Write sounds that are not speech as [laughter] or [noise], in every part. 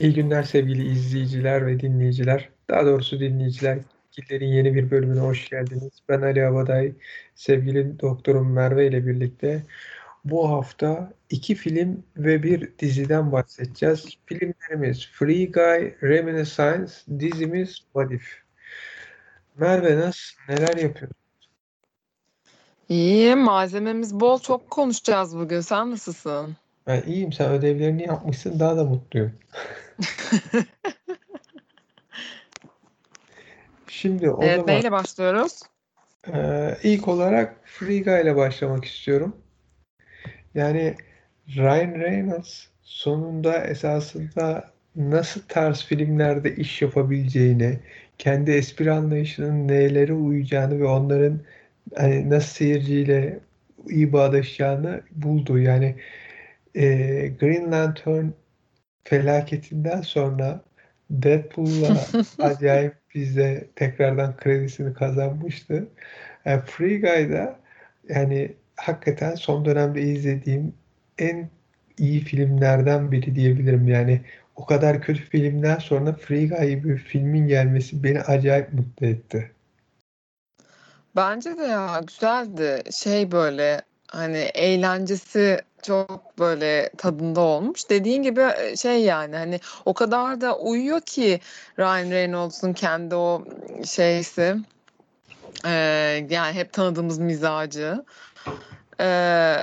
İyi günler sevgili izleyiciler ve dinleyiciler. Daha doğrusu dinleyiciler. Gillerin yeni bir bölümüne hoş geldiniz. Ben Ali Abaday, sevgili doktorum Merve ile birlikte bu hafta iki film ve bir diziden bahsedeceğiz. Filmlerimiz Free Guy, Reminiscence, dizimiz What If. Merve nasıl, neler yapıyorsun? İyi, malzememiz bol. Çok konuşacağız bugün. Sen nasılsın? Ben iyiyim. Sen ödevlerini yapmışsın. Daha da mutluyum. [laughs] Şimdi o Evet, zaman neyle başlıyoruz? e, ilk olarak Free ile başlamak istiyorum. Yani Ryan Reynolds sonunda esasında nasıl tarz filmlerde iş yapabileceğini, kendi espri anlayışının nelere uyacağını ve onların hani nasıl seyirciyle iyi bağdaşacağını buldu. Yani e, Green Lantern felaketinden sonra Deadpool'la [laughs] acayip bize tekrardan kredisini kazanmıştı. Yani Free Guy'da yani hakikaten son dönemde izlediğim en iyi filmlerden biri diyebilirim. Yani o kadar kötü filmden sonra Free Guy gibi bir filmin gelmesi beni acayip mutlu etti. Bence de ya güzeldi. Şey böyle hani eğlencesi çok böyle tadında olmuş. Dediğin gibi e, şey yani hani o kadar da uyuyor ki Ryan Reynolds'un kendi o şeysi. Ee, yani hep tanıdığımız mizacı. Ee,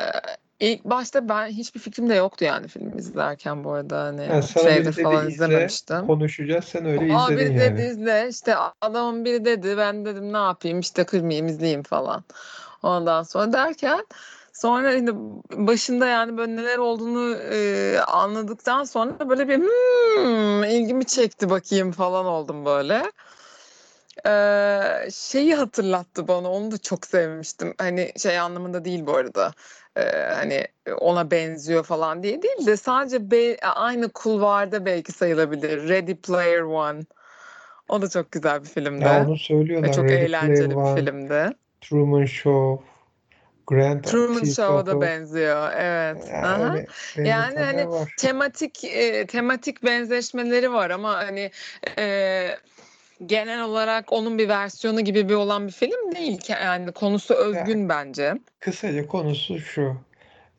ilk başta ben hiçbir fikrim de yoktu yani film izlerken bu arada hani Yani dedi falan izle, izlememiştim. konuşacağız. Sen öyle Aa izledin biri dedi yani. izle işte adamın biri dedi ben dedim ne yapayım işte kırmayayım izleyeyim falan. Ondan sonra derken sonra hani başında yani böyle neler olduğunu e, anladıktan sonra böyle bir hmm, ilgimi çekti bakayım falan oldum böyle. Ee, şeyi hatırlattı bana onu da çok sevmiştim. Hani şey anlamında değil bu arada. Ee, hani ona benziyor falan diye değil de sadece be- aynı kulvarda belki sayılabilir. Ready Player One. O da çok güzel bir Ya filmdi onu ve söylüyorlar. çok Ready Player eğlenceli bir One, filmdi. Truman Show, Grand Truman Show'a da benziyor. Evet. Yani Aha. öyle Yani hani var. tematik e, tematik benzeşmeleri var ama hani e, genel olarak onun bir versiyonu gibi bir olan bir film değil ki. Yani konusu özgün bence. kısaca konusu şu.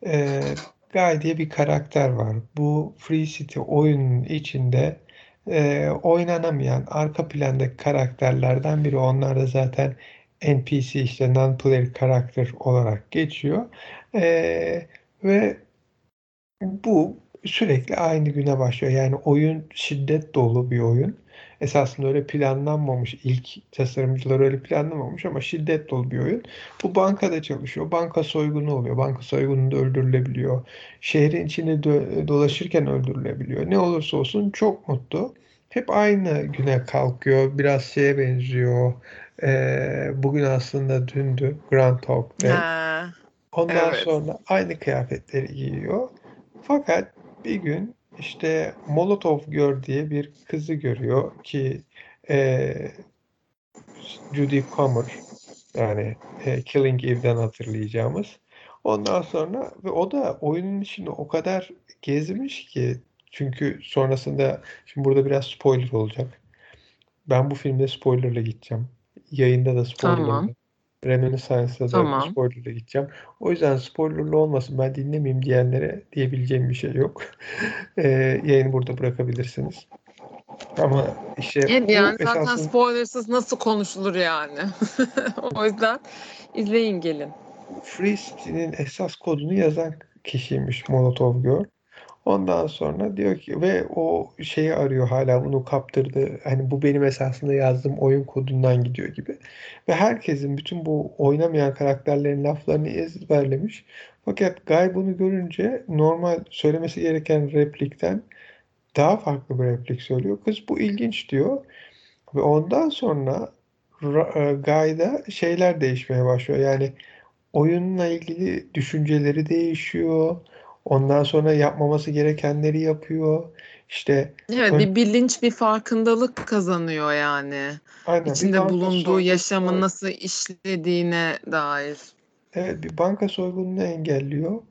Ee, Guy diye bir karakter var. Bu Free City oyunun içinde e, oynanamayan arka plandaki karakterlerden biri. Onlar da zaten NPC işte non-player karakter olarak geçiyor. Ee, ve bu sürekli aynı güne başlıyor. Yani oyun şiddet dolu bir oyun. Esasında öyle planlanmamış. İlk tasarımcılar öyle planlamamış ama şiddet dolu bir oyun. Bu bankada çalışıyor. Banka soygunu oluyor. Banka soygununda öldürülebiliyor. Şehrin içinde dö- dolaşırken öldürülebiliyor. Ne olursa olsun çok mutlu. Hep aynı güne kalkıyor. Biraz şeye benziyor. Ee, bugün aslında dündü. Groundhog Day. Ha, Ondan evet. sonra aynı kıyafetleri giyiyor. Fakat bir gün işte Molotov Girl diye bir kızı görüyor ki e, Judy Comer yani e, Killing Eve'den hatırlayacağımız. Ondan sonra ve o da oyunun içinde o kadar gezmiş ki çünkü sonrasında şimdi burada biraz spoiler olacak. Ben bu filmde spoilerla gideceğim. Yayında da spoilerla. Tamam. Reminiscence'da da Tamam. spoilerla gideceğim. O yüzden spoilerlı olmasın ben dinlemeyeyim diyenlere diyebileceğim bir şey yok. [laughs] Ee, yayını burada bırakabilirsiniz. Ama işte Evet, bu yani zaten esasında spoilersız nasıl konuşulur yani? [laughs] O yüzden izleyin gelin. Free City'nin esas kodunu yazan kişiymiş Molotov Girl. Ondan sonra diyor ki ve o şeyi arıyor hala bunu kaptırdı. Hani bu benim esasında yazdığım oyun kodundan gidiyor gibi. Ve herkesin bütün bu oynamayan karakterlerin laflarını ezberlemiş. Fakat Guy bunu görünce normal söylemesi gereken replikten daha farklı bir replik söylüyor. Kız bu ilginç diyor. Ve ondan sonra Ra- e, Guy'da şeyler değişmeye başlıyor. Yani oyunla ilgili düşünceleri değişiyor. Ondan sonra yapmaması gerekenleri yapıyor. İşte Evet, ön, bir bilinç, bir farkındalık kazanıyor yani. aynen İçinde bulunduğu yaşamın soygununu nasıl işlediğine dair. evet bir banka soygununu engelliyor.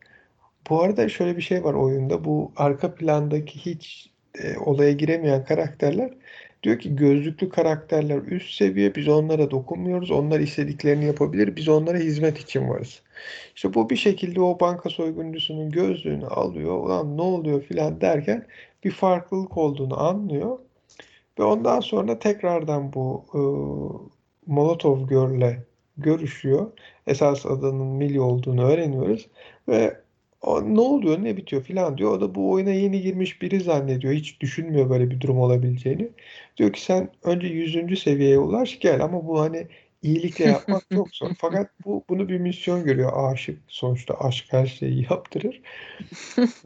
Bu arada şöyle bir şey var oyunda. Bu arka plandaki hiç e, olaya giremeyen karakterler diyor ki gözlüklü karakterler üst seviye biz onlara dokunmuyoruz. Onlar istediklerini yapabilir. Biz onlara hizmet için varız. İşte bu bir şekilde o banka soyguncusunun gözlüğünü alıyor. Ulan ne oluyor filan derken bir farklılık olduğunu anlıyor. Ve ondan sonra tekrardan bu e, Molotov Girl'le görüşüyor. Esas adının Millie olduğunu öğreniyoruz. Ve o, ne oluyor ne bitiyor filan diyor. O da bu oyuna yeni girmiş biri zannediyor. Hiç düşünmüyor böyle bir durum olabileceğini. Diyor ki sen önce 100. seviyeye ulaş gel ama bu hani iyilikle yapmak çok zor. Fakat bu bunu bir misyon görüyor. Aşık sonuçta aşk her şeyi yaptırır.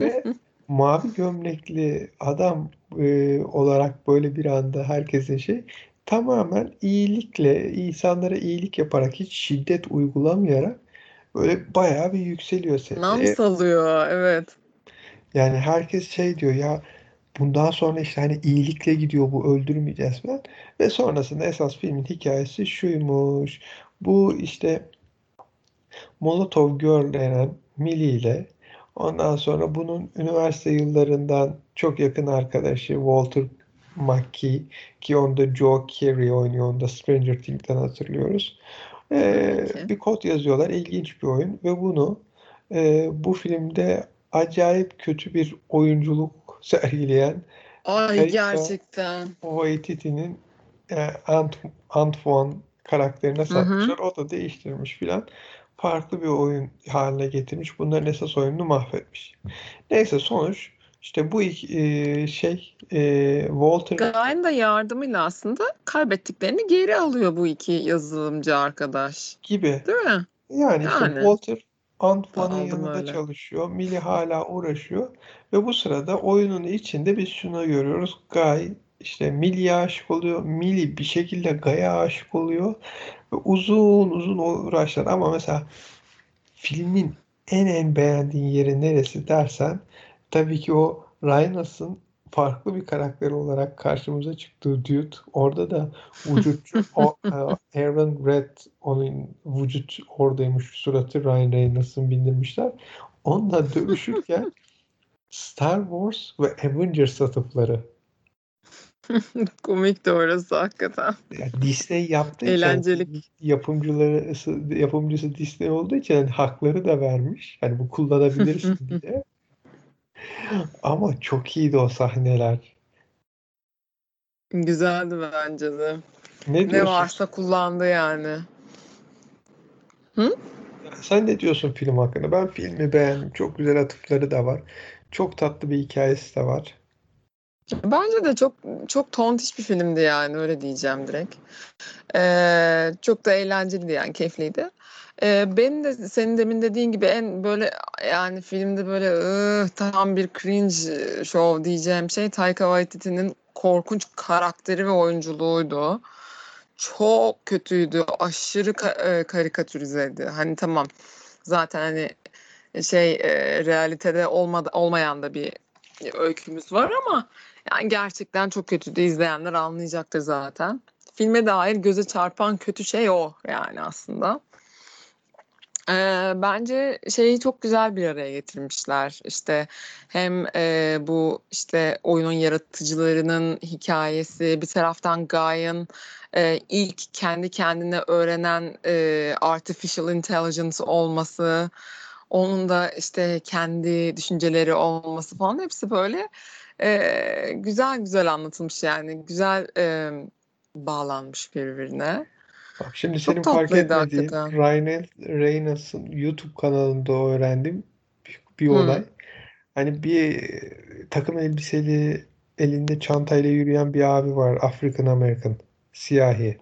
Ve [laughs] mavi gömlekli adam e, olarak böyle bir anda herkesin şey tamamen iyilikle insanlara iyilik yaparak hiç şiddet uygulamayarak böyle bayağı bir yükseliyor sette. Nam salıyor evet. Yani herkes şey diyor ya bundan sonra işte hani iyilikle gidiyor bu öldürmeyeceğiz falan. Ve sonrasında esas filmin hikayesi şuymuş. Bu işte Molotov Girl denen Millie ile ondan sonra bunun üniversite yıllarından çok yakın arkadaşı Walter McKee ki onda Joe Carey oynuyor. Onda Stranger Things'ten hatırlıyoruz. Ee, bir kod yazıyorlar. İlginç bir oyun ve bunu e, bu filmde acayip kötü bir oyunculuk sergileyen Ay gerçekten. Waititi'nin e, Ant Antoine karakterine satmışlar. Hı hı. O da değiştirmiş filan. Farklı bir oyun haline getirmiş. Bunların esas oyununu mahvetmiş. Neyse sonuç işte bu iki, e, şey e, Walter Guy'ın da yardımıyla aslında kaybettiklerini geri alıyor bu iki yazılımcı arkadaş. Gibi. Değil mi? Yani, yani. işte Walter Antoine'ın yanında öyle. çalışıyor. Millie hala uğraşıyor. Ve bu sırada oyunun içinde biz şunu görüyoruz. Guy işte Millie'ye aşık oluyor. Millie bir şekilde Guy'a aşık oluyor. Ve uzun uzun uğraşlar. Ama mesela filmin en en beğendiğin yeri neresi dersen tabii ki o Rhinos'un farklı bir karakter olarak karşımıza çıktığı Dude. Orada da vücutçu [laughs] o, e, Aaron Red onun vücut oradaymış suratı Ryan Reynolds'ın bindirmişler. Onunla dövüşürken Star Wars ve Avengers atıfları. [laughs] Komik de orası hakikaten. Yani Disney yaptığı Eğlenceli. için yapımcıları yapımcısı Disney olduğu için hani hakları da vermiş. Hani bu kullanabilirsin [laughs] diye. Ama çok iyiydi o sahneler. Güzeldi bence de. Ne Ne varsa kullandı yani. Sen ne diyorsun film hakkında? Ben filmi beğendim. Çok güzel atıfları da var. Çok tatlı bir hikayesi de var. Bence de çok çok tontiş bir filmdi yani öyle diyeceğim direkt. Ee, çok da eğlenceliydi yani keyifliydi. Ee, benim de senin demin dediğin gibi en böyle yani filmde böyle ıh, tam bir cringe show diyeceğim şey Taika Waititi'nin korkunç karakteri ve oyunculuğuydu. Çok kötüydü. Aşırı ka- e, karikatürizeydi. Hani tamam zaten hani şey e, realitede olmadı, olmayan da bir öykümüz var ama yani gerçekten çok kötüydü. İzleyenler anlayacaktır zaten. Filme dair göze çarpan kötü şey o yani aslında. Eee, bence şeyi çok güzel bir araya getirmişler. İşte hem, eee, bu, işte, oyunun yaratıcılarının hikâyesi, bir taraftan Guy'ın, eee, ilk kendi kendine öğrenen, eee, artificial intelligence olması, onun da, işte, kendi düşünceleri olması falan hepsi böyle, eee, güzel güzel anlatılmış yani. Güzel, emm, bağlanmış birbirine. Bak şimdi Çok senin fark etmediğin. Ryan Reynolds'ın YouTube kanalında öğrendim bir, bir olay. Hıı. Hani bir takım elbiseli elinde çantayla yürüyen bir abi var. African American. Siyahi.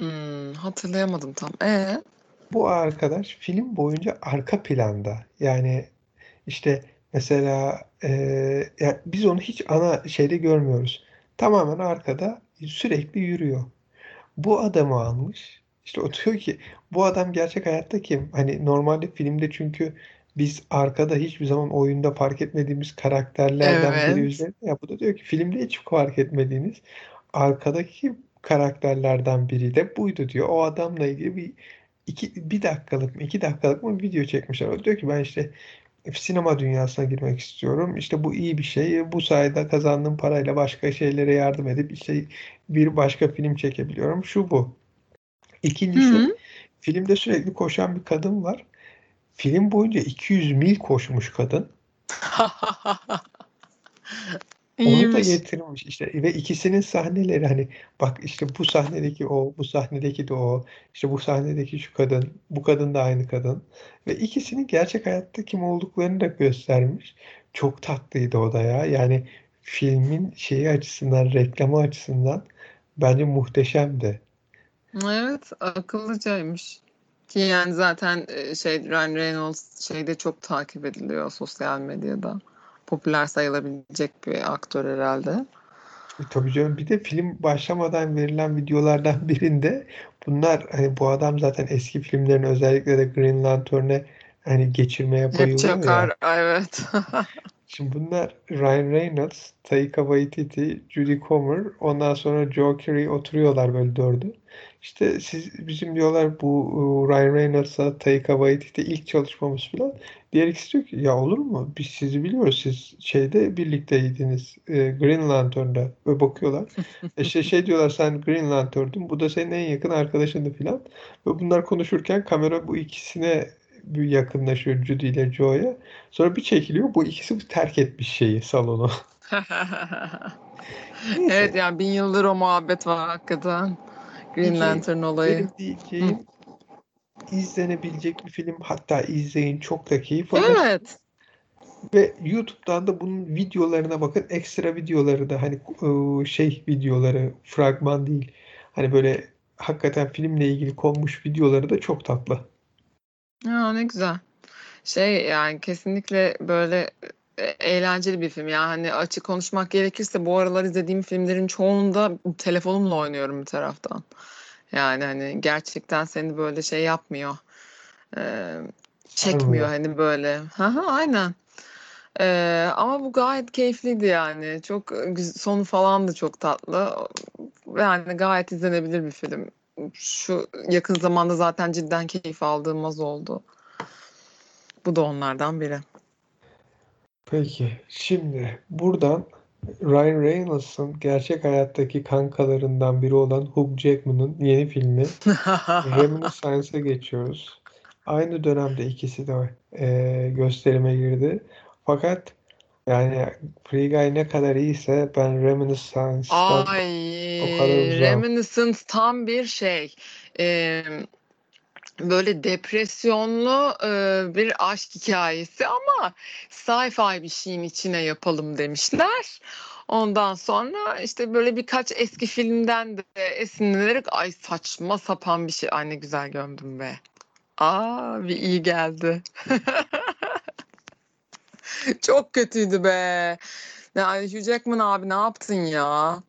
Hımm, hatırlayamadım tam. Ee? Bu arkadaş film boyunca arka planda. Yani işte mesela e, ya biz onu hiç ana şeyde görmüyoruz. Tamamen arkada sürekli yürüyor. Bu adamı almış. İşte o diyor ki bu adam gerçek hayatta kim? Hani normalde filmde çünkü biz arkada hiçbir zaman oyunda fark etmediğimiz karakterlerden biri Evet. üzerinde ya bu da diyor ki filmde hiç fark etmediğiniz arkadaki karakterlerden biri de buydu diyor. O adamla ilgili bir iki, bir dakikalık mı iki dakikalık mı video çekmişler. O diyor ki ben işte sinema dünyasına girmek istiyorum. İşte bu iyi bir şey. Bu sayede kazandığım parayla başka şeylere yardım edip işte bir başka film çekebiliyorum. Şu bu. İkincisi Hı hı. filmde sürekli koşan bir kadın var. Film boyunca 200 mil koşmuş kadın. [laughs] Onu da İyiymiş. getirmiş işte ve ikisinin sahneleri hani bak işte bu sahnedeki o, bu sahnedeki de o, işte bu sahnedeki şu kadın, bu kadın da aynı kadın ve ikisinin gerçek hayatta kim olduklarını da göstermiş. Çok tatlıydı o da ya. Yani filmin şeyi açısından, reklamı açısından bence muhteşemdi. Evet, akıllıcaymış. Ki yani zaten e, şey Ryan Reynolds şeyde çok takip ediliyor sosyal medyada. Popüler sayılabilecek bir aktör herhalde. E, tabii canım bir de film başlamadan verilen videolardan [laughs] birinde bunlar hani bu adam zaten eski filmlerin özellikle de Green Lantern'e hani geçirmeye Hep bayılıyor çakar, ya. evet. [laughs] Şimdi bunlar Ryan Reynolds, Taika Waititi, Judy Comer, ondan sonra Joe Keery oturuyorlar böyle dördü. İşte siz bizim diyorlar bu e, Ryan Reynolds'a Taika Waititi ilk çalışmamız falan. Diğer ikisi diyor ki ya olur mu? Biz sizi biliyoruz. Siz şeyde birlikteydiniz. E, Green Lantern'da. Ve bakıyorlar. E şey, şey diyorlar sen Green Lantern'dün. Bu da senin en yakın arkadaşındı falan. Ve bunlar konuşurken kamera bu ikisine yakınlaşıyor Judy ile Joe'ya. Sonra bir çekiliyor. Bu ikisi terk etmiş şeyi salonu. [laughs] Evet yani bin yıldır o muhabbet var hakikaten. Green Lantern olayı. benim diyeceğim izlenebilecek bir film. Hatta izleyin çok da keyif alır. Evet. Ve YouTube'dan da bunun videolarına bakın. Ekstra videoları da hani e, şey videoları fragman değil. Hani böyle hakikaten filmle ilgili konmuş videoları da çok tatlı. Ya ne güzel. Şey yani kesinlikle böyle e, eğlenceli bir film. Yani hani açık konuşmak gerekirse bu aralar izlediğim filmlerin çoğunda telefonumla oynuyorum bir taraftan. Yani hani gerçekten seni böyle şey yapmıyor. Ee, çekmiyor hani böyle. Haha, aynen. Ee, ama bu gayet keyifliydi yani. Çok sonu falan da çok tatlı. Yani gayet izlenebilir bir film. Şu yakın zamanda zaten cidden keyif aldığım az oldu. Bu da onlardan biri. Peki şimdi buradan Ryan Reynolds'ın gerçek hayattaki kankalarından biri olan Hugh Jackman'ın yeni filmi [laughs] Reminiscence'e geçiyoruz. Aynı dönemde ikisi de e, gösterime girdi. Fakat yani Free Guy ne kadar iyiyse ben Reminiscence'dan Ay, o kadar uzağım. Reminiscence tam bir şey. Ee, böyle depresyonlu e, bir aşk hikayesi ama sci-fi bir şeyin içine yapalım demişler. Ondan sonra işte böyle birkaç eski filmden de esinlenerek ay saçma sapan bir şey. Ay ne güzel gömdüm be. Aa bir iyi geldi. [laughs] Çok kötüydü be. Yani Hugh Jackman abi ne yaptın ya?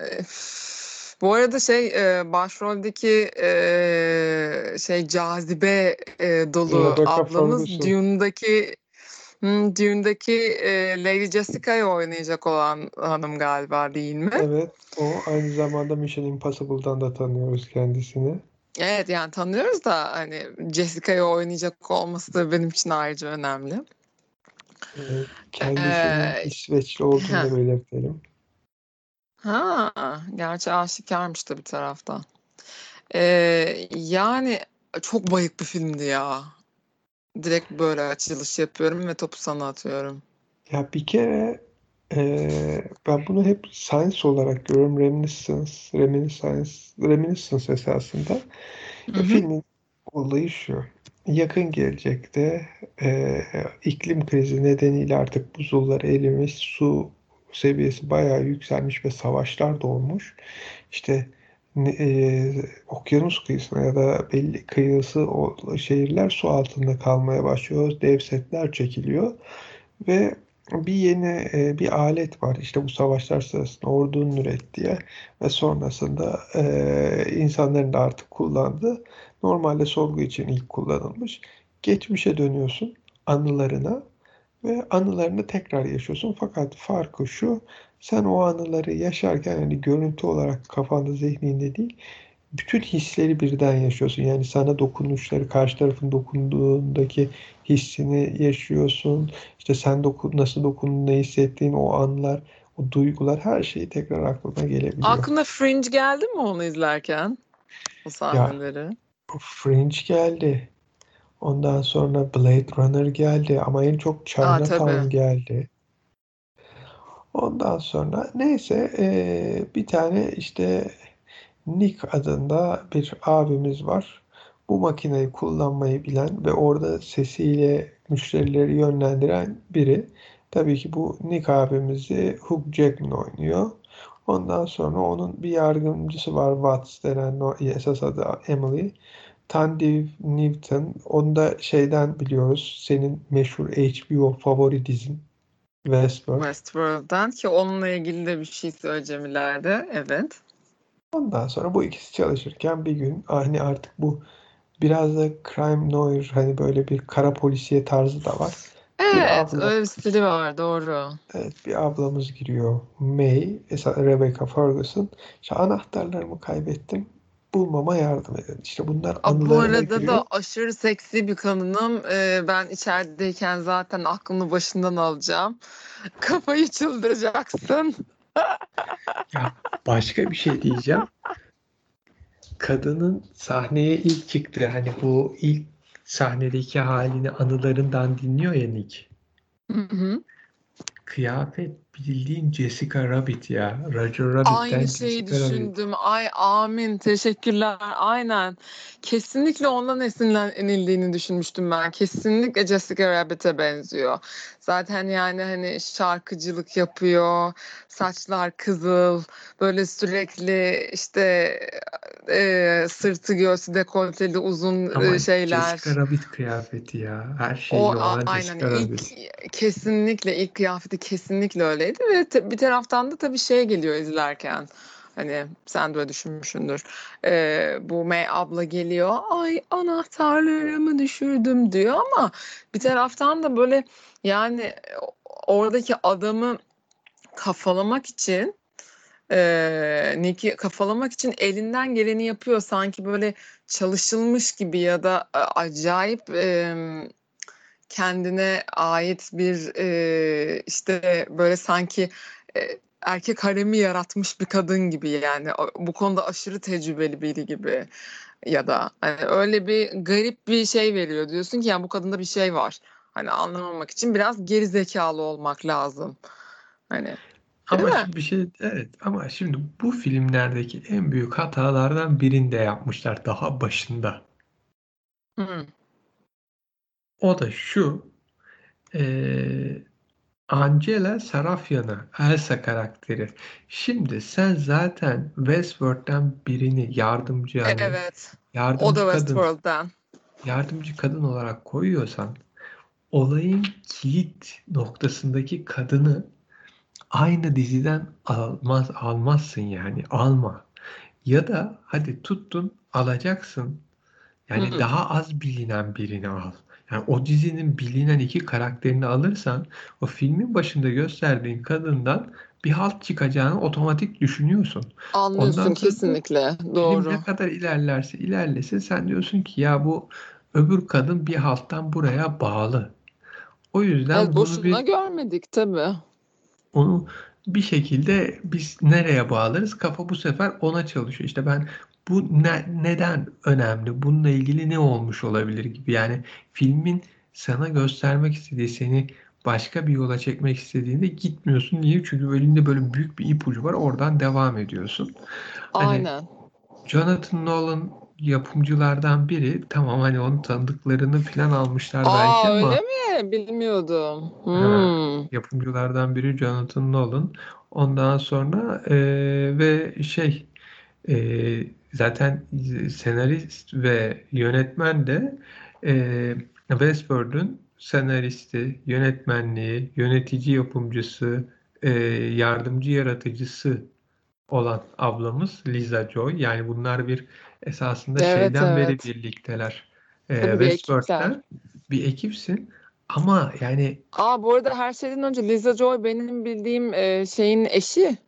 Üf. Bu arada şey e, başroldeki e, şey cazibe e, dolu ablamız. Dune'daki hmm, Dune'daki e, Lady Jessica'yı oynayacak olan hanım galiba değil mi? Evet, o aynı zamanda Mission Impossible'dan da tanıyoruz kendisini. Evet yani tanıyoruz da hani Jessica'yı oynayacak olması da benim için ayrıca önemli. Kendisinin Ee, İsveçli olduğunu da belirtelim. Ha, gerçi aşikarmış da bir taraftan. Ee, yani çok bayık bir filmdi ya. Direkt böyle açılış yapıyorum ve topu sana atıyorum. Ya bir kere e, ben bunu hep science olarak görüyorum. Reminiscence, reminiscence, reminiscence esasında. Hı Ya hı. filmin olayı şu. Yakın gelecekte e, iklim krizi nedeniyle artık buzullar erimiş, su seviyesi bayağı yükselmiş ve savaşlar da olmuş. İşte e, okyanus kıyısına ya da belli kıyısı o şehirler su altında kalmaya başlıyor. Dev setler çekiliyor ve bir yeni e, bir alet var. İşte bu savaşlar sırasında ordunun ürettiği ve sonrasında e, insanların da artık kullandığı normalde sorgu için ilk kullanılmış. Geçmişe dönüyorsun anılarına ve anılarını tekrar yaşıyorsun. Fakat farkı şu, sen o anıları yaşarken hani görüntü olarak kafanda zihninde değil, bütün hisleri birden yaşıyorsun. Yani sana dokunuşları, karşı tarafın dokunduğundaki hissini yaşıyorsun. İşte sen dokun, nasıl dokunduğunu, ne hissettiğin o anlar, o duygular her şeyi tekrar aklına gelebiliyor. Aklına Fringe geldi mi onu izlerken? O sahneleri. Ya, Fringe geldi. Ondan sonra Blade Runner geldi ama en çok Chinatown geldi. Ondan sonra neyse e, bir tane işte Nick adında bir abimiz var. Bu makineyi kullanmayı bilen ve orada sesiyle müşterileri yönlendiren biri. Tabii ki bu Nick abimizi Hugh Jackman oynuyor. Ondan sonra onun bir yardımcısı var Watts denen esas adı Emily. Tandy Newton. Onu da şeyden biliyoruz. Senin meşhur HBO favori dizin Westworld. Westworld'dan ki onunla ilgili de bir şey söyleyeceğim ileride. Evet. Ondan sonra bu ikisi çalışırken bir gün hani artık bu biraz da crime noir hani böyle bir kara polisiye tarzı da var. Evet, abla, öyle bir stili var doğru. Evet, bir ablamız giriyor. May, Rebecca Ferguson. İşte anahtarlarımı kaybettim. Bulmama yardım edin. İşte bunlar anılarına Bu arada giriyor. da aşırı seksi bir kadınım. Ee, ben içerideyken zaten aklını başından alacağım. [laughs] Kafayı çıldıracaksın. ya başka bir şey diyeceğim. Kadının sahneye ilk çıktı. Hani bu ilk sahnedeki halini anılarından dinliyor ya Nick. Hı hı. Kıyafet bildiğin Jessica Rabbit ya. Roger Rabbit'ten Aynı şeyi Jessica düşündüm. Rabbit. Ay amin. Teşekkürler. Aynen. Kesinlikle ondan esinlenildiğini düşünmüştüm ben. Kesinlikle Jessica Rabbit'e benziyor. Zaten yani hani şarkıcılık yapıyor. Saçlar kızıl. Böyle sürekli işte e, sırtı göğsü dekolteli uzun Ama şeyler. Jessica Rabbit kıyafeti ya. Her şey o, a, aynen. Ilk, kesinlikle ilk kıyafeti kesinlikle öyleydi ve te, bir taraftan da tabii şey geliyor izlerken. Hani sen de düşünmüşsündür. Ee, bu May abla geliyor. Ay anahtarlarımı düşürdüm diyor ama bir taraftan da böyle yani oradaki adamı kafalamak için e, Nick'i kafalamak için elinden geleni yapıyor. Sanki böyle çalışılmış gibi ya da acayip e, kendine ait bir e, işte böyle sanki e, erkek haremi yaratmış bir kadın gibi yani bu konuda aşırı tecrübeli biri gibi ya da hani öyle bir garip bir şey veriyor diyorsun ki yani bu kadında bir şey var. Hani anlamamak için biraz geri zekalı olmak lazım. Hani ama bir şey evet ama şimdi bu filmlerdeki en büyük hatalardan birinde yapmışlar daha başında. Hı. O da şu e, Angela Sarafyan'a Elsa karakteri. Şimdi sen zaten Westworld'den birini yardımcı yani Evet. O yardımcı da kadın Westworld'dan. yardımcı kadın olarak koyuyorsan olayın kilit noktasındaki kadını aynı diziden almaz almazsın yani alma. Ya da hadi tuttun alacaksın. Yani Hı hı. daha az bilinen birini al. Yani o dizinin bilinen iki karakterini alırsan o filmin başında gösterdiğin kadından bir halt çıkacağını otomatik düşünüyorsun. Anlıyorsun Ondan kesinlikle. Doğru. Ne kadar ilerlerse ilerlesin sen diyorsun ki ya bu öbür kadın bir halttan buraya bağlı. O yüzden evet, bunu boşuna bir görmedik tabii. Onu bir şekilde biz nereye bağlarız? Kafa bu sefer ona çalışıyor. İşte ben bu ne, neden önemli? Bununla ilgili ne olmuş olabilir gibi. Yani filmin sana göstermek istediği seni başka bir yola çekmek istediğinde gitmiyorsun. Niye? Çünkü elinde böyle büyük bir ipucu var. Oradan devam ediyorsun. Hani Aynen. Hani Jonathan Nolan yapımcılardan biri. Tamam hani onun tanıdıklarını falan almışlar Aa, belki ama. öyle mi? Bilmiyordum. Hmm. yapımcılardan biri Jonathan Nolan. Ondan sonra e, ve şey e, zaten senarist ve yönetmen de e, Westworld'un senaristi, yönetmenliği, yönetici yapımcısı, e, yardımcı yaratıcısı olan ablamız Lisa Joy. Yani bunlar bir esasında evet, şeyden evet. beri birlikteler. E, Westworld'den bir ekipsin. Ama yani Aa bu arada her şeyden önce Lisa Joy benim bildiğim e, şeyin eşi.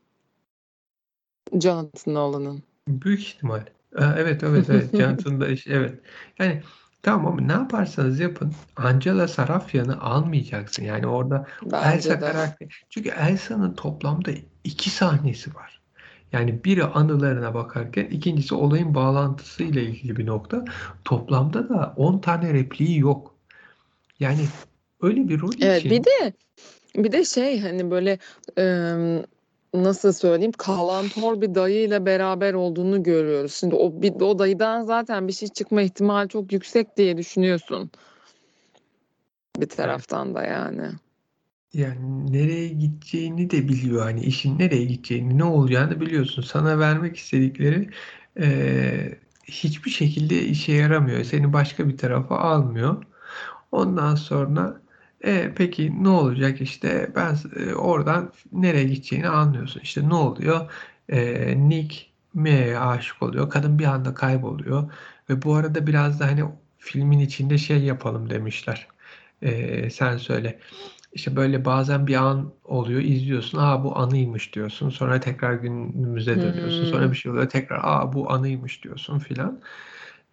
Jonathan Nolan'ın. Büyük ihtimal. Evet evet evet [laughs] Cansu'nda iş evet. Yani tamam ama ne yaparsanız yapın Angela Sarafyan'ı almayacaksın. Yani orada Bence Elsa de. karakteri. Çünkü Elsa'nın toplamda iki sahnesi var. Yani biri anılarına bakarken ikincisi olayın bağlantısıyla ilgili bir nokta. Toplamda da 10 tane repliği yok. Yani öyle bir rol Evet bir için de bir de şey hani böyle nasıl söyleyeyim kalantor bir dayıyla beraber olduğunu görüyoruz. Şimdi o bir o dayıdan zaten bir şey çıkma ihtimali çok yüksek diye düşünüyorsun bir taraftan da yani. Yani nereye gideceğini de biliyor. Hani işin nereye gideceğini, ne olacağını biliyorsun. Sana vermek istedikleri eee, hiçbir şekilde işe yaramıyor. Seni başka bir tarafa almıyor. Ondan sonra e, peki ne olacak işte ben e, oradan nereye gideceğini anlıyorsun. İşte ne oluyor? E, Nick Mia'ya aşık oluyor. Kadın bir anda kayboluyor. Ve bu arada biraz da hani filmin içinde şey yapalım demişler. E, sen söyle. İşte böyle bazen bir an oluyor, izliyorsun. Aa bu anıymış diyorsun. Sonra tekrar günümüze dönüyorsun. Sonra Hmm. bir şey oluyor. Tekrar aa bu anıymış diyorsun filan.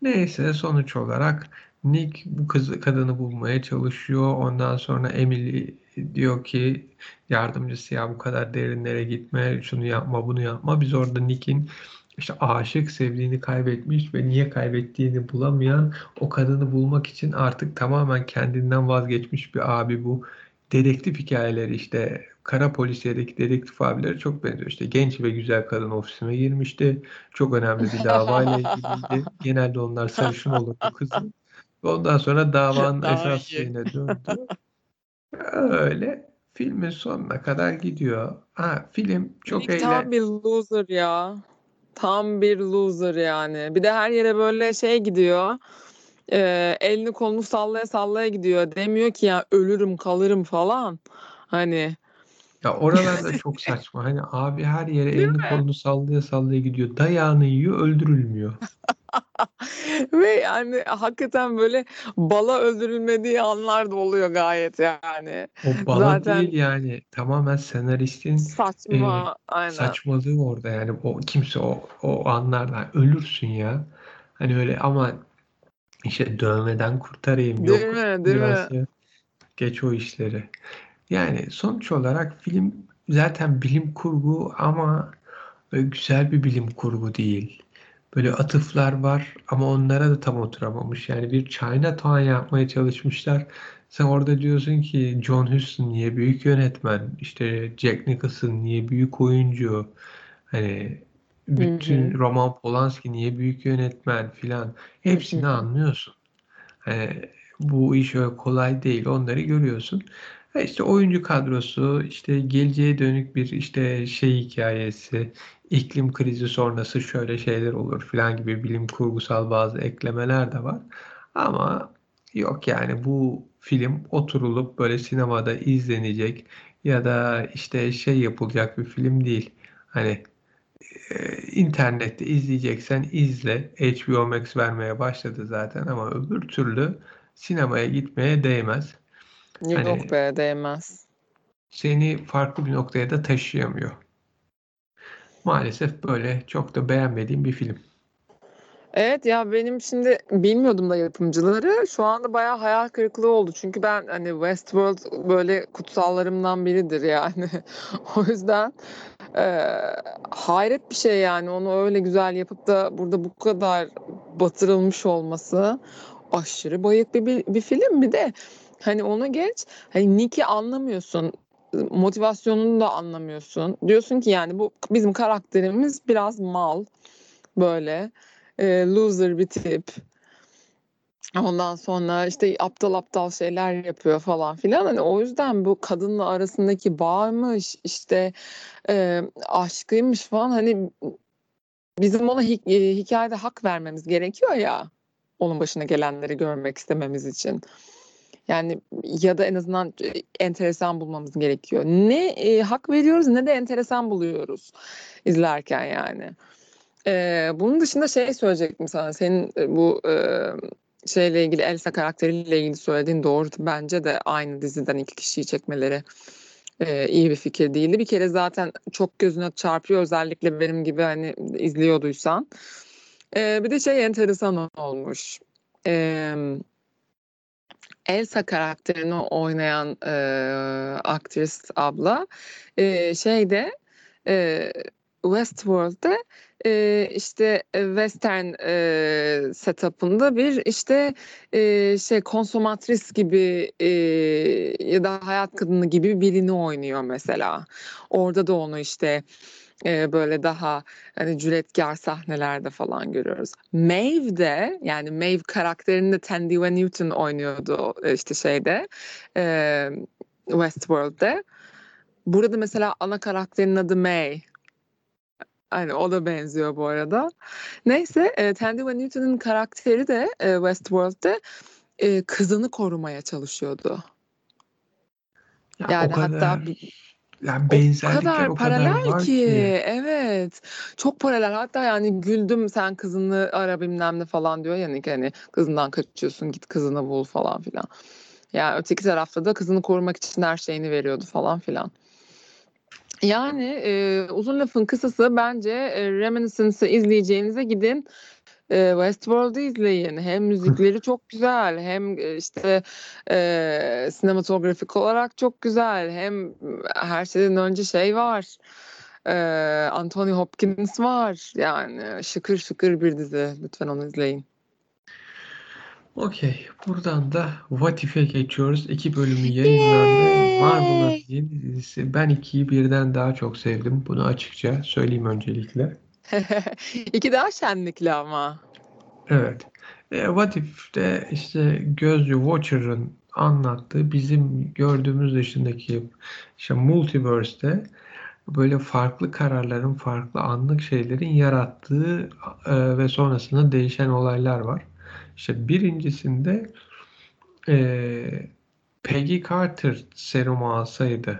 Neyse sonuç olarak Nick bu kızı kadını bulmaya çalışıyor. Ondan sonra Emily diyor ki yardımcısı ya bu kadar derinlere gitme, şunu yapma, bunu yapma. Biz orada Nick'in işte aşık, sevdiğini kaybetmiş ve niye kaybettiğini bulamayan o kadını bulmak için artık tamamen kendinden vazgeçmiş bir abi bu. Dedektif hikayeleri işte Kara Polisiye'deki dedektif abileri çok benziyor. İşte genç ve güzel kadın ofisime girmişti. Çok önemli bir davayla ilgiliydi. Genelde onlar sarışın olurdu kızım. Ondan sonra davanın Daha esas iyi. şeyine döndü. Öyle filmin sonuna kadar gidiyor. Ha, film çok Nick tam eğlen... bir loser ya. Tam bir loser yani. Bir de her yere böyle şey gidiyor. E, elini kolunu sallaya sallaya gidiyor. Demiyor ki ya ölürüm kalırım falan. Hani Ya oralarda çok saçma. Hani abi her yere değil elini mi? kolunu sallaya sallaya gidiyor. Dayağını yiyor, öldürülmüyor. [laughs] Ve yani hakikaten böyle bala öldürülmediği anlar da oluyor gayet yani. O bala Zaten değil yani. Tamamen senaristin e, saçma aynen. saçmalığı orada yani. O kimse o o anlarda ölürsün ya. Hani öyle ama işte dövmeden kurtarayım Değil yok mi? Değil mi? mirası geç o işleri. Yani sonuç olarak film zaten bilim kurgu ama böyle güzel bir bilim kurgu değil. Böyle atıflar var ama onlara da tam oturamamış. Yani bir Chinatown yapmaya çalışmışlar. Sen orada diyorsun ki John Huston niye büyük yönetmen? İşte Jack Nicholson niye büyük oyuncu? Hani bütün hı. Roman Polanski niye büyük yönetmen filan. Hı hı. Hepsini anlıyorsun. Hani bu iş öyle kolay değil. Onları görüyorsun. Ha işte oyuncu kadrosu, işte geleceğe dönük bir işte şey hikayesi, iklim krizi sonrası şöyle şeyler olur filan gibi bilim kurgusal bazı eklemeler de var. Ama yok yani bu film oturulup böyle sinemada izlenecek ya da işte şey yapılacak bir film değil. Hani e, internette izleyeceksen izle. HBO Max vermeye başladı zaten ama öbür türlü sinemaya gitmeye değmez. Yok Hani be değmez. seni farklı bir noktaya da taşıyamıyor. Maalesef böyle çok da beğenmediğim bir film. Evet ya benim şimdi bilmiyordum da yapımcıları. Şu anda bayağı hayal kırıklığı oldu. Çünkü ben hani Westworld böyle kutsallarımdan biridir yani. [laughs] O yüzden eee, hayret bir şey yani onu öyle güzel yapıp da burada bu kadar batırılmış olması aşırı bayık bir, bir, bir film. Bir de hani onu geç hani Nick'i anlamıyorsun. Motivasyonunu da anlamıyorsun. Diyorsun ki yani bu bizim karakterimiz biraz mal böyle e, loser bir tip. Ondan sonra işte aptal aptal şeyler yapıyor falan filan. Hani o yüzden bu kadınla arasındaki bağmış, işte e, aşkıymış falan hani bizim ona hi- e, hikayede hak vermemiz gerekiyor ya. Onun başına gelenleri görmek istememiz için. Yani ya da en azından e, enteresan bulmamız gerekiyor. Ne e, hak veriyoruz ne de enteresan buluyoruz izlerken yani. Ee, bunun dışında şey söyleyecektim sana. Senin e, bu e, şeyle ilgili Elsa karakteriyle ilgili söylediğin doğru. Bence de aynı diziden iki kişiyi çekmeleri e, iyi bir fikir değildi. Bir kere zaten çok gözüne çarpıyor özellikle benim gibi hani izliyorduysan. Ee, bir de şey enteresan olmuş. Ee, Elsa karakterini oynayan e, aktris abla e, şeyde e, Westworld'de e, işte western e, setup'ında bir işte e, şey konsomatris gibi e, ya da hayat kadını gibi birini oynuyor mesela. Orada da onu işte e, böyle daha hani cüretkar sahnelerde falan görüyoruz. Maeve yani Maeve karakterini Tandy Van Newton oynuyordu işte şeyde e, Westworld'de. Burada mesela ana karakterin adı May. Hani o da benziyor bu arada. Neyse e, Tandy Van Newton'un karakteri de e, Westworld'de e, kızını korumaya çalışıyordu. Ya yani hatta yani benzerlikler o kadar, o kadar paralel var ki. ki. Evet. Çok paralel. Hatta yani güldüm sen kızını ara bilmem ne falan diyor yani hani kızından kaçıyorsun git kızını bul falan filan. Yani öteki tarafta da kızını korumak için her şeyini veriyordu falan filan. Yani e, uzun lafın kısası bence e, Reminiscence'ı izleyeceğinize gidin e, Westworld'u izleyin. Hem müzikleri çok güzel hem işte e, sinematografik olarak çok güzel hem her şeyden önce şey var. E, Anthony Hopkins var. Yani şıkır şıkır bir dizi. Lütfen onu izleyin. Okey. Buradan da What If'e geçiyoruz. İki bölümü yayınlandı. Marvel'ın yeni dizisi. Ben ikiyi birden daha çok sevdim. Bunu açıkça söyleyeyim öncelikle. [laughs] İki daha şenlikli ama. Evet. E, What If'te işte Gözcü Watcher'ın anlattığı bizim gördüğümüz dışındaki işte Multiverse'te böyle farklı kararların, farklı anlık şeylerin yarattığı e, ve sonrasında değişen olaylar var. İşte birincisinde e, Peggy Carter serumu alsaydı,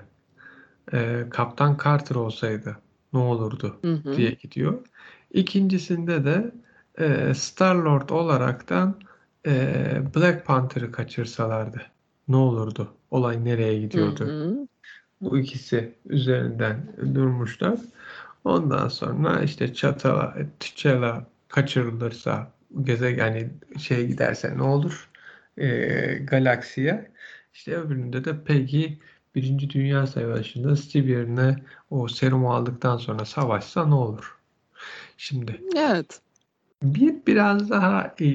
e, Kaptan Carter olsaydı ne olurdu hı hı. diye gidiyor. İkincisinde de e, Star-Lord olaraktan e, Black Panther'ı kaçırsalardı ne olurdu? Olay nereye gidiyordu? Hı hı. Bu ikisi üzerinden durmuşlar. Ondan sonra işte Çatala, T'Challa kaçırılırsa gezegen yani şey giderse ne olur? E, galaksiye. İşte öbüründe de Peggy Birinci Dünya Savaşı'nda Steve yerine o serumu aldıktan sonra savaşsa ne olur? Şimdi evet. Bir biraz daha e,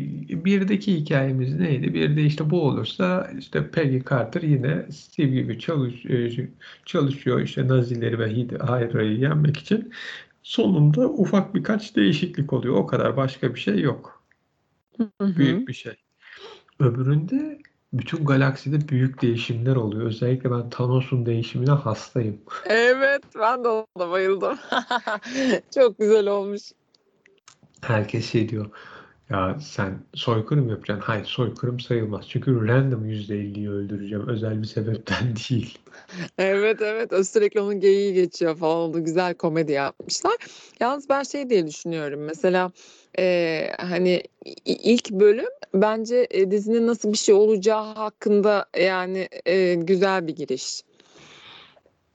birdeki hikayemiz neydi? Bir de işte bu olursa işte Peggy Carter yine Steve gibi çalış, e, çalışıyor işte Nazileri ve Hydra'yı yenmek için. Sonunda ufak birkaç değişiklik oluyor. O kadar başka bir şey yok. Hı hı. Büyük bir şey. Öbüründe bütün galakside büyük değişimler oluyor. Özellikle ben Thanos'un değişimine hastayım. Evet ben de ona bayıldım. [laughs] Çok güzel olmuş. Herkes şey diyor. Ya sen soykırım yapacaksın. Hayır soykırım sayılmaz. Çünkü random %50'yi öldüreceğim. Özel bir sebepten [laughs] değil. Evet evet. O sürekli onun geyiği geçiyor falan. Onu güzel komedi yapmışlar. Yalnız ben şey diye düşünüyorum. Mesela e, hani ilk bölüm bence e, dizinin nasıl bir şey olacağı hakkında yani e, güzel bir giriş.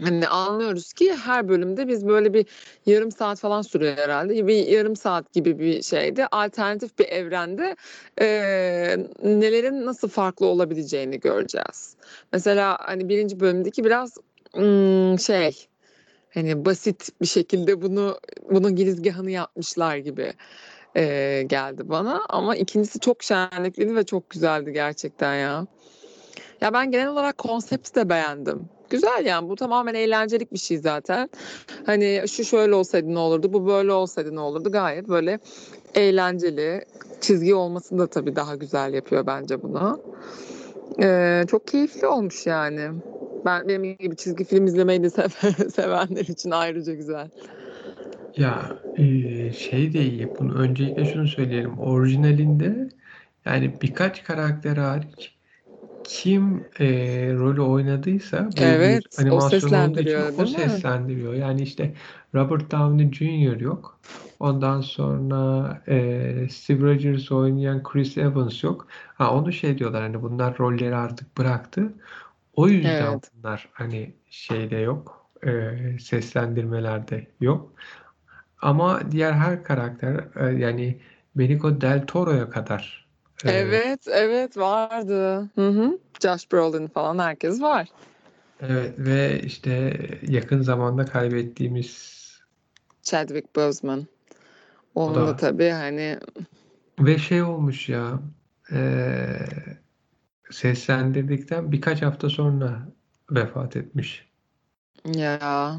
Hani anlıyoruz ki her bölümde biz böyle bir yarım saat falan sürüyor herhalde. Bir yarım saat gibi bir şeyde alternatif bir evrende e, nelerin nasıl farklı olabileceğini göreceğiz. Mesela hani birinci bölümdeki biraz ım, şey hani basit bir şekilde bunu bunun girizgahını yapmışlar gibi e, geldi bana. Ama ikincisi çok şenlikliydi ve çok güzeldi gerçekten ya. Ya ben genel olarak konsepti de beğendim. Güzel yani bu tamamen eğlencelik bir şey zaten. Hani şu şöyle olsaydı ne olurdu, bu böyle olsaydı ne olurdu gayet böyle eğlenceli. Çizgi olması da tabii daha güzel yapıyor bence bunu. Ee, çok keyifli olmuş yani. Ben benim gibi çizgi film izlemeyi de [laughs] sevenler için ayrıca güzel. Ya e, şey de iyi. Bunu öncelikle şunu söyleyelim. Orijinalinde yani birkaç karakter hariç kim e, rolü oynadıysa böyle Evet, bir o animasyon olduğu için seslendiriyor o mi? seslendiriyor. Yani işte Robert Downey Jr. yok. Ondan sonra e, Steve Rogers oynayan Chris Evans yok. Ha onu şey diyorlar hani bunlar rolleri artık bıraktı. O yüzden Evet. bunlar hani şeyde yok. E, seslendirmelerde yok. Ama diğer her karakter e, yani Benicio del Toro'ya kadar. Evet, evet vardı. Hı hı. Josh Brolin falan herkes var. Evet ve işte yakın zamanda kaybettiğimiz Chadwick Boseman. Onun da, da tabii hani ve şey olmuş ya e, seslendirdikten birkaç hafta sonra vefat etmiş. Ya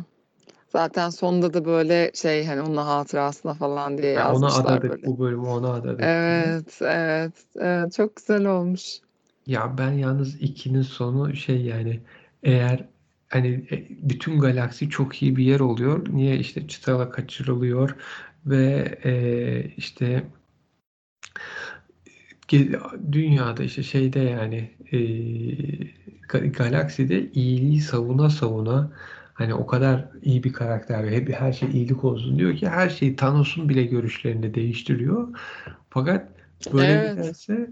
zaten sonunda da böyle şey hani onun hatırasına falan diye yazmışlar ona adadık böyle. bu bölümü ona adadık. Evet, evet, evet çok güzel olmuş. Ya ben yalnız ikinin sonu şey yani eğer hani e, bütün galaksi çok iyi bir yer oluyor. Niye işte çıtala kaçırılıyor ve e, işte dünyada işte şeyde yani e, galakside iyiliği savuna savuna hani o kadar iyi bir karakter ve hep her şey iyilik olsun diyor ki her şey Thanos'un bile görüşlerini değiştiriyor. Fakat böyle evet. giderse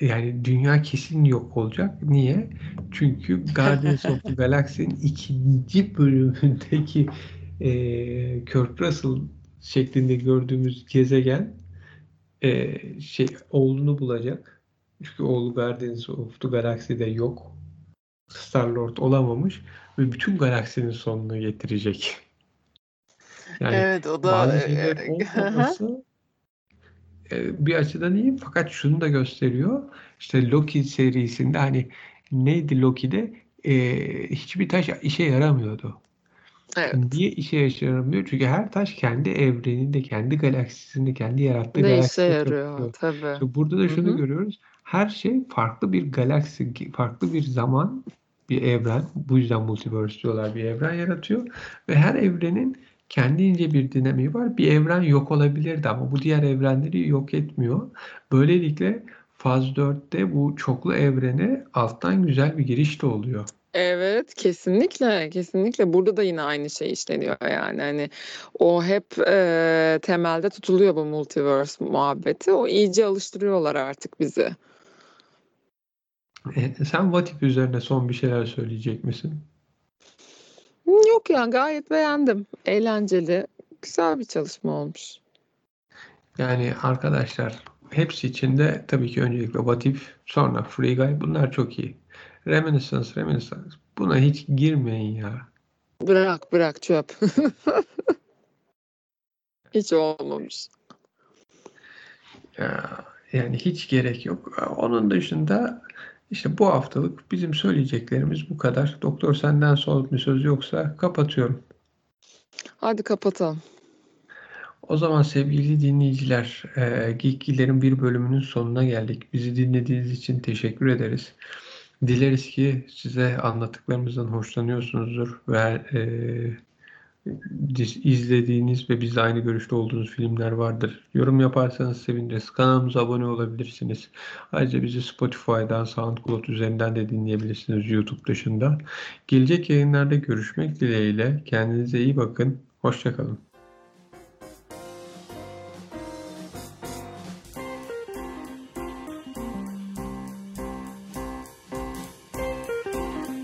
yani dünya kesin yok olacak. Niye? Çünkü Guardians of the Galaxy'nin ikinci bölümündeki e, Kurt Russell şeklinde gördüğümüz gezegen e, şey oğlunu bulacak. Çünkü oğlu Guardians of the Galaxy'de yok. Star-Lord olamamış ve bütün galaksinin sonunu getirecek. Yani evet o da bazı şeyler olmaması [laughs] e, bir açıdan iyi fakat şunu da gösteriyor. İşte Loki serisinde hani neydi Loki'de e, hiçbir taş işe yaramıyordu. Evet. Niye işe yaramıyor? Çünkü her taş kendi evreninde, kendi galaksisinde, kendi yarattığı ne galakside işe yarıyor tabii. İşte burada da şunu Hı-hı. görüyoruz. Her şey farklı bir galaksi, farklı bir zaman, bir evren. Bu yüzden multiverse diyorlar. Bir evren yaratıyor ve her evrenin kendince bir dinamiği var. Bir evren yok olabilirdi ama bu diğer evrenleri yok etmiyor. Böylelikle faz 4'te bu çoklu evrene alttan güzel bir giriş de oluyor. Evet, kesinlikle, kesinlikle. Burada da yine aynı şey işleniyor yani. Hani o hep eee, temelde tutuluyor bu multiverse muhabbeti. O iyice alıştırıyorlar artık bizi. E, sen What If üzerine son bir şeyler söyleyecek misin? Yok ya gayet beğendim. Eğlenceli, güzel bir çalışma olmuş. Yani arkadaşlar hepsi içinde tabii ki öncelikle What If, sonra Free Guy bunlar çok iyi. Reminiscence, Reminiscence buna hiç girmeyin ya. Bırak bırak çöp. [laughs] hiç olmamış. Ya, yani hiç gerek yok. Onun dışında işte bu haftalık bizim söyleyeceklerimiz bu kadar. Doktor senden son bir söz yoksa kapatıyorum. Hadi kapatalım. O zaman sevgili dinleyiciler, e, Geekgiler'in bir bölümünün sonuna geldik. Bizi dinlediğiniz için teşekkür ederiz. Dileriz ki size anlattıklarımızdan hoşlanıyorsunuzdur ve e, izlediğiniz ve bizle aynı görüşte olduğunuz filmler vardır. Yorum yaparsanız seviniriz. Kanalımıza abone olabilirsiniz. Ayrıca bizi Spotify'dan, SoundCloud üzerinden de dinleyebilirsiniz YouTube dışında. Gelecek yayınlarda görüşmek dileğiyle. Kendinize iyi bakın. Hoşçakalın.